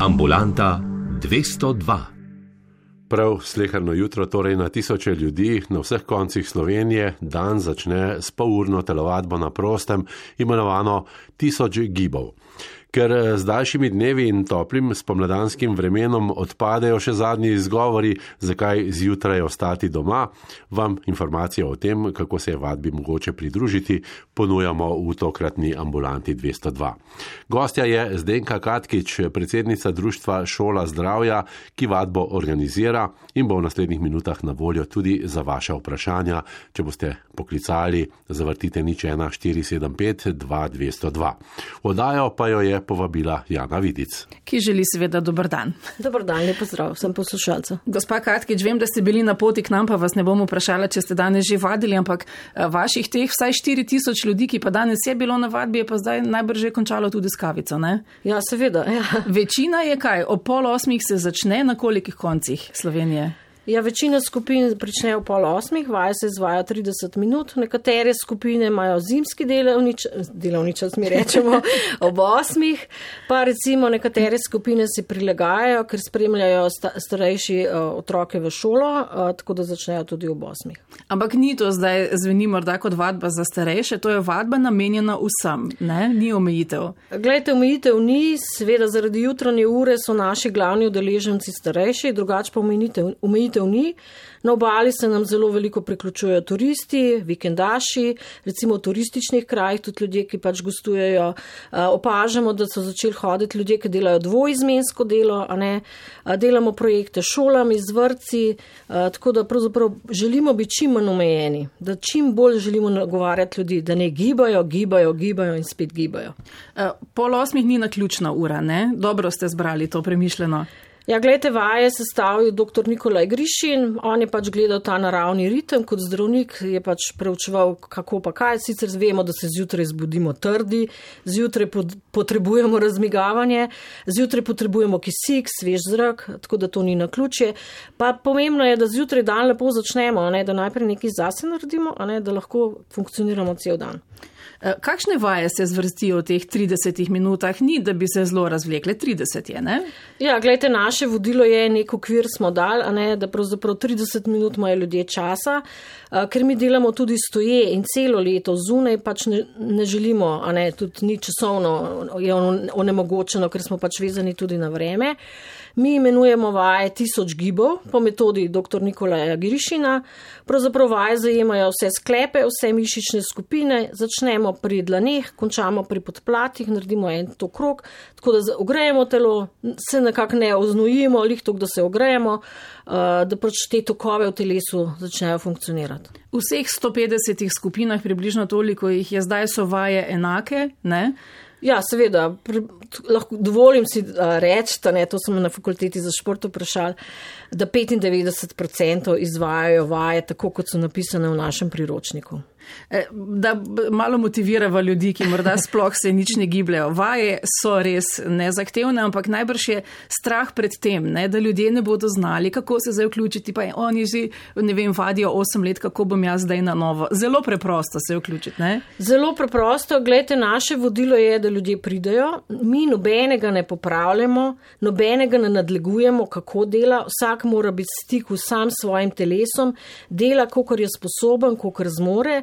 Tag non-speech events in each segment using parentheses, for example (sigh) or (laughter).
Ambulanta 202. Prav sleherno jutro, torej na tisoče ljudi na vseh koncih Slovenije, dan začne s polurno telovadbo na prostem, imenovano Tisoč gibov. Ker eh, z daljšimi dnevi in toplim spomladanskim vremenom odpadejo še zadnji izgovori, zakaj zjutraj ostati doma, vam informacije o tem, kako se je vadbi mogoče pridružiti, ponujamo v tokratni ambulanti 202. Gostja je Zdenka Katkič, predsednica Društva Šola zdravja, ki vadbo organizira in bo v naslednjih minutah na voljo tudi za vaše vprašanja, če boste poklicali, zavrtite nič 1 475 2202. Odajo pa jo je povabila Jana Vidic. Ki želi seveda dober dan. Dobar dan, lepo zdrav, sem poslušalca. Gospa Katkič, vem, da ste bili na poti k nam, pa vas ne bom vprašala, če ste danes že vadili, ampak eh, vaših teh vsaj 4000 ljudi, ki pa danes je bilo na vadbi, je pa zdaj najbrž že končalo tudi s kavico, ne? Ja, seveda. Ja. Večina je kaj, ob pol osmih se začne, na kolikih koncih Slovenije? Ja, večina skupin prične v pol osmih, vaje se izvaja 30 minut, nekatere skupine imajo zimski delovnič, delovnič, mi rečemo, (laughs) ob osmih, pa recimo nekatere skupine se prilagajajo, ker spremljajo sta, starejši uh, otroke v šolo, uh, tako da začnejo tudi ob osmih. Ampak ni to zdaj zveni morda kot vadba za starejše, to je vadba namenjena vsem, ne? ni omejitev. Glejte, omejitev ni, seveda zaradi jutranje ure so naši glavni udeleženci starejši, drugače pa omejitev. omejitev storitev ni. Na obali se nam zelo veliko priključujejo turisti, vikendaši, recimo v turističnih krajih, tudi ljudje, ki pač gostujejo. Opažamo, da so začeli hoditi ljudje, ki delajo dvojizmensko delo, a ne delamo projekte šolam, izvrci, tako da pravzaprav želimo biti čim manj omejeni, da čim bolj želimo nagovarjati ljudi, da ne gibajo, gibajo, gibajo in spet gibajo. Pol osmih ni na ključna ura, ne? Dobro ste zbrali to premišljeno. Ja, gledajte, vaje sestavil dr. Nikolaj Grišin, on je pač gledal ta naravni ritem, kot zdravnik je pač preučeval, kako pa kaj. Sicer vemo, da se zjutraj zbudimo trdi, zjutraj potrebujemo razmigavanje, zjutraj potrebujemo kisik, svež zrak, tako da to ni na ključje. Pa pomembno je, da zjutraj dan lepo začnemo, ne, da najprej nekaj zase naredimo, ne, da lahko funkcioniramo cel dan. Eh, kakšne vaje se zvrstijo v teh 30 minutah? Ni, da bi se zelo razvlekle, 30 je, ne? Ja, gledajte, naše vodilo je nek okvir smo dal, ne, da pravzaprav 30 minut imajo ljudje časa, eh, ker mi delamo tudi stoje in celo leto zunaj pač ne, ne želimo, a ne, tudi ni časovno je onemogočeno, ker smo pač vezani tudi na vreme. Mi imenujemo vaje tisoč gibov po metodi dr. Nikolaja Girišina. Pravzaprav vaje zajemajo vse sklepe, vse mišične skupine, začnemo pri dlaneh, končamo pri podplatih, naredimo en to krok, tako da ogrejemo telo, se nekako ne oznojimo, lihto, da se ogrejemo, eh, da pač te tokove v telesu začnejo funkcionirati. V vseh 150 skupinah, približno toliko jih je zdaj, so vaje enake, ne? Ja, seveda, lahko dovolim si reči, da to smo na fakulteti za šport vprašali, da 95% izvajajo vaje tako, kot so napisane v našem priročniku. Eh, da malo motivirava ljudi, ki morda sploh se nič ne gibljajo. Vaje so res nezahtevne, ampak najbrž je strah pred tem, ne, da ljudje ne bodo znali, kako se zdaj vključiti. Pa oni že, ne vem, vadijo 8 let, kako bom jaz zdaj na novo. Zelo preprosto se vključiti. Ne? Zelo preprosto. Glede, naše vodilo je, da ljudje pridejo. Mi nobenega ne popravljamo, nobenega ne nadlegujemo, kako dela. Vsak mora biti v stiku sam s svojim telesom, dela, kolikor je sposoben, kolikor zmore.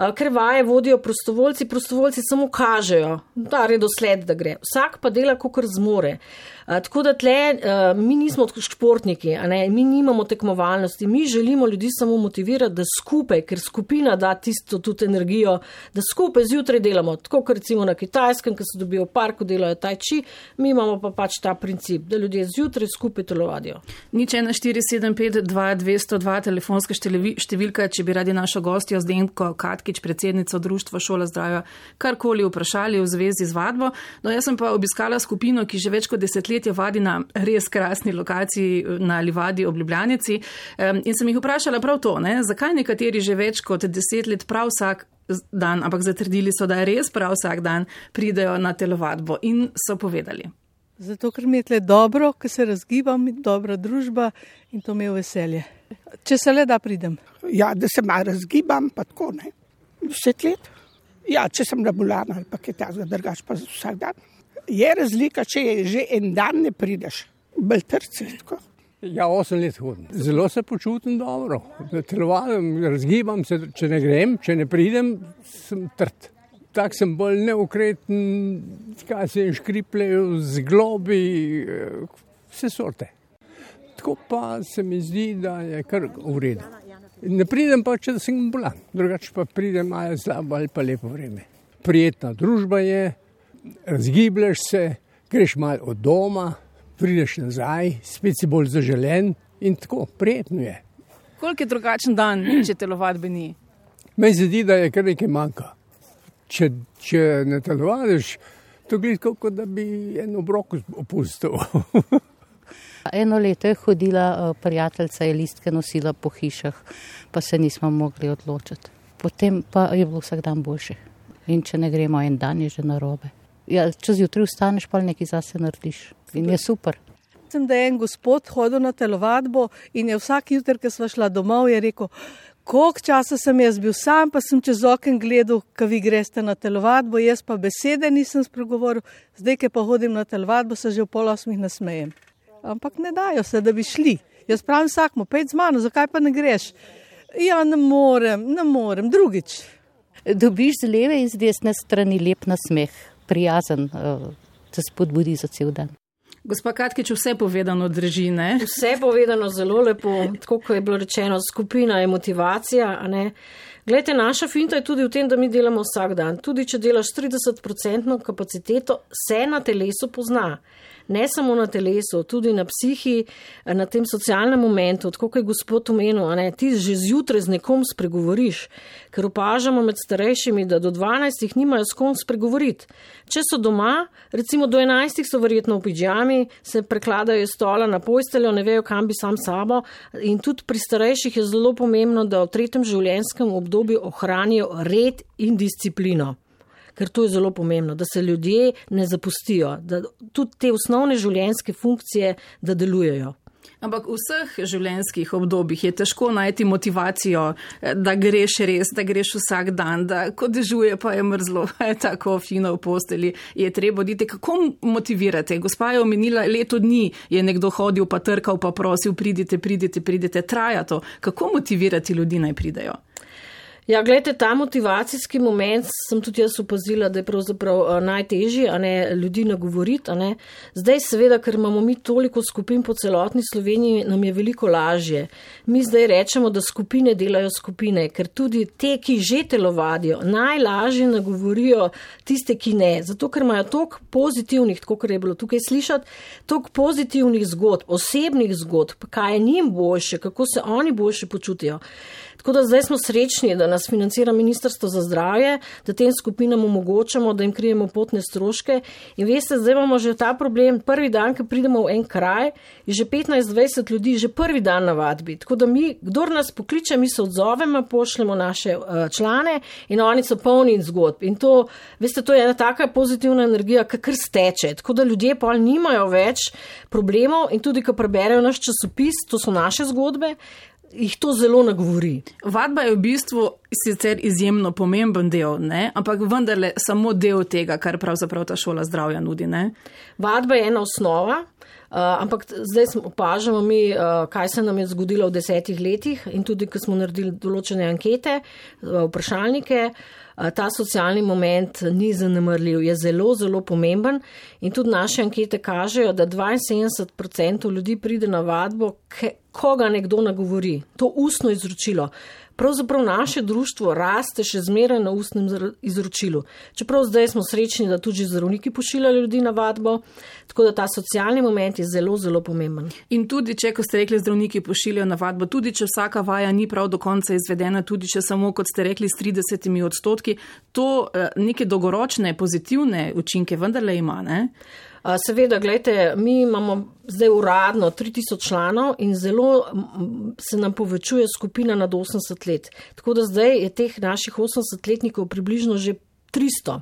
Ker vaje vodijo prostovoljci, prostovoljci samo kažejo, da je dosled, da gre. Vsak pa dela, kot zmore. Tako da tle, mi nismo športniki, mi nimamo tekmovalnosti, mi želimo ljudi samo motivirati, da skupaj, ker skupina da tisto tudi energijo, da skupaj zjutraj delamo. Tako kot recimo na kitajskem, ki se dobijo v parku, delajo tajči, mi imamo pa pač ta princip, da ljudje zjutraj skupaj telovadijo. Nič 1475-2202 telefonska številka, če bi radi našo gostjo Zdenko Katkič, predsednico Društva Šola zdravja, karkoli vprašali v zvezi z vadbo. No, jaz sem pa obiskala skupino, ki že več kot desetletja podjetje vadi na res krasni lokaciji na Livadi ob Ljubljanici. In sem jih vprašala prav to, ne? zakaj nekateri že več kot deset let prav vsak dan, ampak zatrdili so, da res prav vsak dan pridejo na telovadbo in so povedali. Zato, ker mi je tle dobro, ker se razgibam, dobra družba in to mi je veselje. Če se le da pridem. Ja, da se malo razgibam, pa tako ne. Deset let. Ja, če sem rabulana ali pa kaj takega, drugač pa vsak dan. Je razlika, če je že en dan ne prideš, bolj trce. Ja, osem let hodim. Zelo se počutim dobro. Telovadim, razgibam se, če ne grem, če ne pridem, sem trd. Tako sem bolj neukreten, kaj se jim škripljajo z globi, eh, vse sorte. Tako pa se mi zdi, da je kar v redu. Ne pridem pa, če sem bolan, drugače pa pridem ali slabo ali pa lepo vreme. Prijetna družba je, razgibljaš se, greš malo od doma, prideš nazaj, spet si bolj zaželen in tako, prijetno je. Koliko je drugačen dan, če telovadbe ni? Meni se zdi, da je kar nekaj manjka. Če, če ne telovadiš, to gledi kot da bi en obrok opustil. (laughs) Eno leto je hodila eh, prijateljica, je listke nosila po hišah, pa se nismo mogli odločiti. Potem pa je bilo vsak dan boljše. In če ne gremo en dan, je že narobe. Ja, če zjutraj vstaneš, pa nekaj zase narediš. In je super. Sem, da je en gospod hodil na telovadbo in je vsak jutr, ko smo šla domov, rekel, koliko časa sem jaz bil sam, pa sem čez okno gledal, ko vi greste na telovadbo, jaz pa besede nisem spregovoril, zdaj, ki pa hodim na telovadbo, se že v pol osmih nasmejem. Ampak ne dajo se, da bi šli. Jaz pravim vsakmu, pej z mano, zakaj pa ne greš? Ja, ne morem, ne morem, drugič. Dobiš z leve in z desne strani lep nasmeh, prijazen, eh, te spodbudi za cel dan. Gospa Katkič, vse povedano drži, ne? Vse povedano zelo lepo, tako kot je bilo rečeno, skupina je motivacija. Glede, naša finta je tudi v tem, da mi delamo vsak dan. Tudi če delaš 30% kapaciteto, se na telesu pozna ne samo na telesu, tudi na psihi, na tem socialnem momentu, tako kot je gospod omenil, ne, ti že zjutraj z nekom spregovoriš, ker opažamo med starejšimi, da do 12 jih nimajo s kom spregovoriti. Če so doma, recimo do 11 so verjetno v pijami, se prekladajo iz stola na posteljo, ne vejo, kam bi sam sabo. In tudi pri starejših je zelo pomembno, da v tretjem življenjskem obdobju ohranijo red in disciplino ker to je zelo pomembno, da se ljudje ne zapustijo, da tudi te osnovne življenjske funkcije, da delujejo. Ampak v vseh življenjskih obdobjih je težko najti motivacijo, da greš res, da greš vsak dan, da ko dežuje, pa je mrzlo, (laughs) je tako fino v posteli, je treba oditi. Kako motivirate? Gospa je omenila, leto dni je nekdo hodil, pa trkal, pa prosil, pridite, pridite, pridite, traja to. Kako motivirati ljudi naj pridejo? Ja, gledajte, ta motivacijski moment sem tudi jaz opazila, da je pravzaprav uh, najtežji, a ne ljudi nagovoriti. Ne. Zdaj, seveda, ker imamo mi toliko skupin po celotni Sloveniji, nam je veliko lažje. Mi zdaj rečemo, da skupine delajo skupine, ker tudi te, ki že telovadijo, najlažje nagovorijo tiste, ki ne. Zato, ker imajo toliko pozitivnih, tako kot je bilo tukaj slišati, toliko pozitivnih zgodb, osebnih zgodb, kaj je njim boljše, kako se oni boljše počutijo. Tako da zdaj smo srečni, da nas financira Ministrstvo za zdravje, da tem skupinam omogočamo, da jim krijemo potne stroške. In veste, zdaj imamo že ta problem. Prvi dan, ko pridemo v en kraj, je že 15-20 ljudi, že prvi dan na vadbi. Tako da mi, kdor nas pokliče, mi se odzovemo, pošljemo naše uh, člane in oni so polni zgodb. In to, veste, to je ena taka pozitivna energija, ki kar steče. Tako da ljudje pa nimajo več problemov in tudi, ko preberejo naš časopis, to so naše zgodbe jih to zelo nagovori. Vadba je v bistvu sicer izjemno pomemben del, ne? ampak vendarle samo del tega, kar pravzaprav ta šola zdravja nudi. Ne? Vadba je ena osnova. Uh, ampak zdaj opažamo mi, uh, kaj se nam je zgodilo v desetih letih in tudi, ko smo naredili določene ankete, uh, vprašalnike, uh, ta socialni moment ni zanemrljiv, je zelo, zelo pomemben in tudi naše ankete kažejo, da 72% ljudi pride na vadbo, koga nekdo nagovori, to ustno izročilo. Pravzaprav naše društvo raste še zmeraj na ustnem izročilu. Čeprav zdaj smo srečni, da tudi zdravniki pošiljajo ljudi na vadbo, tako da ta socialni moment je zelo, zelo pomemben. In tudi, če, ko ste rekli, zdravniki pošiljajo na vadbo, tudi če vsaka vaja ni prav do konca izvedena, tudi če samo, kot ste rekli, s 30 odstotki, to eh, neke dolgoročne pozitivne učinke vendarle ima. Ne? Seveda, gledajte, mi imamo zdaj uradno 3000 članov in zelo se nam povečuje skupina nad 80 let. Tako da zdaj je teh naših 80-letnikov približno že 300.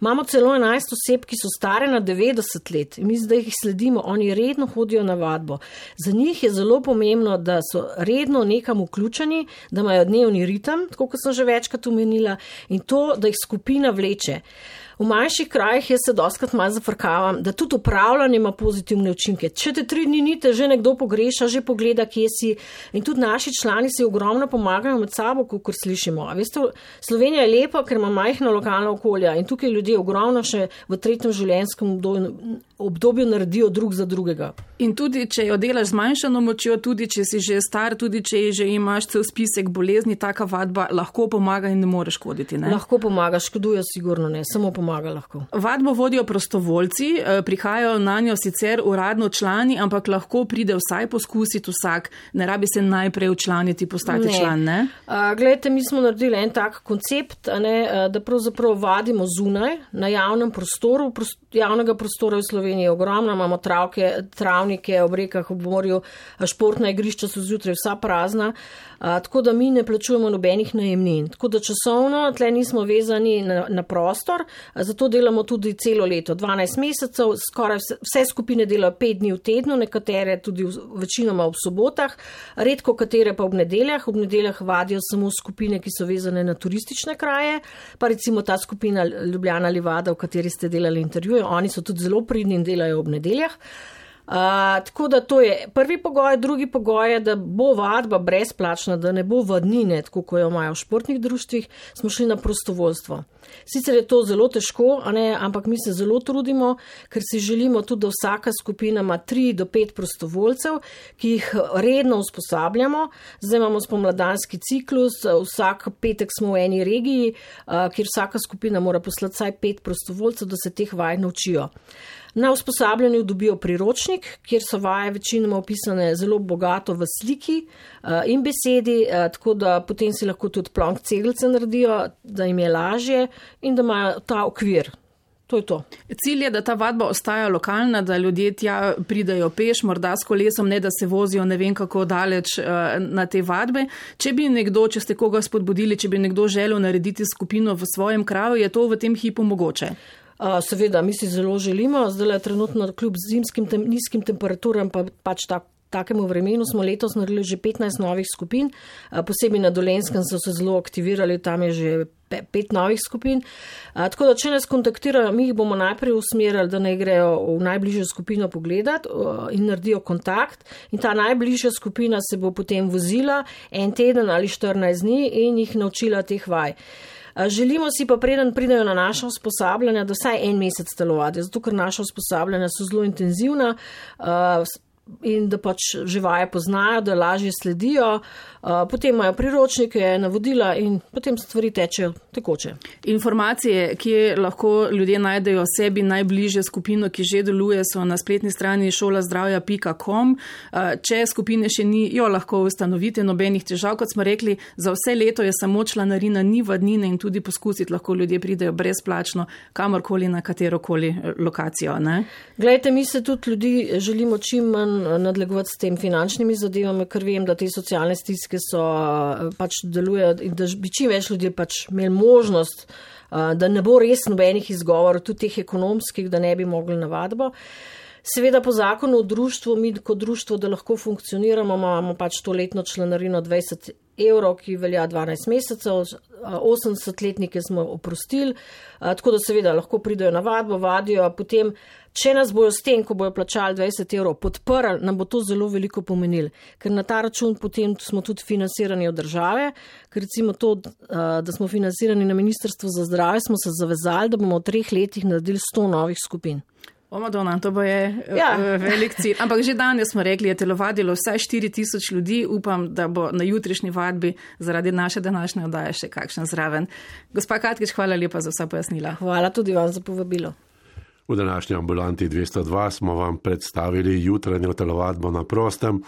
Imamo celo 11 oseb, ki so stare na 90 let in mi zdaj jih sledimo, oni redno hodijo na vadbo. Za njih je zelo pomembno, da so redno nekam vključeni, da imajo dnevni ritem, tako kot sem že večkrat omenila, in to, da jih skupina vleče. V manjših krajih jaz se doskrat malo zafrkavam, da tudi upravljanje ima pozitivne učinke. Če te tri dni nite, že nekdo pogreša, že pogleda, kje si. In tudi naši člani si ogromno pomagajo med sabo, kot slišimo. A veste, Slovenija je lepa, ker ima majhna lokalna okolja in tukaj ljudje ogromno še v tretjem življenjskem obdobju, obdobju naredijo drug za drugega. In tudi, če jo delaš z manjšano močjo, tudi če si že star, tudi če že imaš cel spisek bolezni, taka vadba lahko pomaga in ne more škoditi. Ne? Lahko pomaga, škoduje sigurno ne, samo pomaga lahko. Vadbo vodijo prostovoljci, eh, prihajajo na njo sicer uradno člani, ampak lahko pride vsaj poskusiti vsak, ne rabi se najprej učlaniti, postati Ne. član. Ne? Uh, Glejte, mi smo naredili en tak koncept, a ne, a, da pravzaprav vadimo zunaj, na javnem prostoru. Prost, javnega prostora v Sloveniji je ogromno, imamo travke, travnike ob rekah, ob morju, a športna igrišča so zjutraj vsa prazna, a, tako da mi ne plačujemo nobenih najemnin. Tako da časovno tle nismo vezani na, na prostor, a, zato delamo tudi celo leto, 12 mesecev, skoraj vse, vse skupine delajo 5 dni v tednu, nekatere tudi v, večinoma ob sobotah, redko katere pa ob nedeljah. Ob nedeljah vadijo samo skupine, ki so vezane na turistične kraje, pa recimo ta skupina Ljubljana Livada, v kateri ste delali intervjuje, oni so tudi zelo pridni in delajo ob nedeljah. Uh, tako da to je prvi pogoj, drugi pogoj je, da bo vadba brezplačna, da ne bo vadnine, tako kot jo imajo v športnih društvih, smo šli na prostovoljstvo. Sicer je to zelo težko, ne, ampak mi se zelo trudimo, ker si želimo tudi, da vsaka skupina ima tri do pet prostovoljcev, ki jih redno usposabljamo. Zdaj imamo spomladanski ciklus, vsak petek smo v eni regiji, uh, kjer vsaka skupina mora poslati vsaj pet prostovoljcev, da se teh vaj naučijo. Na usposabljanju dobijo priročnik, kjer so vaje večinoma opisane zelo bogato v sliki uh, in besedi, uh, tako da potem si lahko tudi plonk cegelce naredijo, da jim je lažje in da imajo ta okvir. To je to. Cilj je, da ta vadba ostaja lokalna, da ljudje tja pridajo peš, morda s kolesom, ne da se vozijo ne vem kako daleč uh, na te vadbe. Če bi nekdo, če ste koga spodbudili, če bi nekdo želel narediti skupino v svojem kraju, je to v tem hipu mogoče. Seveda, mi si zelo želimo, zdaj je trenutno kljub zimskim tem, nizkim temperaturam, pa pač tak, takemu vremenu smo letos naredili že 15 novih skupin, posebej na Dolenskem so se zelo aktivirali, tam je že pe- pet novih skupin. Tako da, če nas kontaktirajo, mi jih bomo najprej usmerili, da naj grejo v najbližjo skupino pogledat in naredijo kontakt. In ta najbližja skupina se bo potem vozila en teden ali 14 dni in jih naučila teh vaj. A Želimo si pa, preden pridejo na naša usposabljanja, da vsaj en mesec telovadijo, zato ker naša usposabljanja so zelo intenzivna uh, in da pač živaje poznajo, da lažje sledijo, uh, potem imajo priročnike, navodila in potem stvari tečejo tekoče. Informacije, kje lahko ljudje najdejo sebi najbližje skupino, ki že deluje, so na spletni strani šolazdravja.com. Uh, Če skupine še ni, jo lahko ustanovite, nobenih težav, kot smo rekli, za vse leto je samo članarina, ni vadnine in tudi poskusiti lahko ljudje pridejo brezplačno kamorkoli na katerokoli eh, lokacijo. Ne? Glejte, mi se tudi ljudi želimo čim manj nadlegovati s tem finančnimi zadevami, ker vem, da te socialne stiske so eh, pač delujejo in da bi čim več ljudi pač imeli možnost, eh, da ne bo res nobenih izgovorov, tudi teh ekonomskih, da ne bi mogli na vadbo. Seveda po zakonu o društvu, mi kot društvo, da lahko funkcioniramo, imamo pač to letno članarino 20 evrov, ki velja 12 mesecev, 80-letnike smo oprostili, tako da seveda lahko pridejo na vadbo, vadijo, potem, če nas bojo s tem, ko bojo plačali 20 evrov, podprli, nam bo to zelo veliko pomenilo, ker na ta račun potem smo tudi financirani od države, ker recimo to, da smo financirani na Ministrstvu za zdravje, smo se zavezali, da bomo v treh letih naredili 100 novih skupin. O, Madonna, to bo je Ja. ja. velik cilj. Ampak že danes smo rekli, je telovadilo vsaj 4000 ljudi. Upam, da bo na jutrišnji vadbi zaradi naše današnje oddaje še kakšen zraven. Gospa Katkič, hvala lepa za vsa pojasnila. Hvala tudi vam za povabilo. V današnji ambulanti 202 smo vam predstavili jutranjo telovadbo na prostem,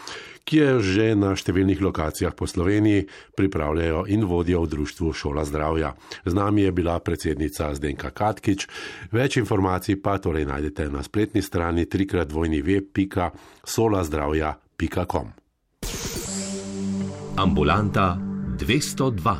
ki je že na številnih lokacijah po Sloveniji pripravljajo in vodijo v društvu Šola zdravja. Z nami je bila predsednica Zdenka Katkič. Več informacij pa torej najdete na spletni strani www.solazdravja.com. Ambulanta 202.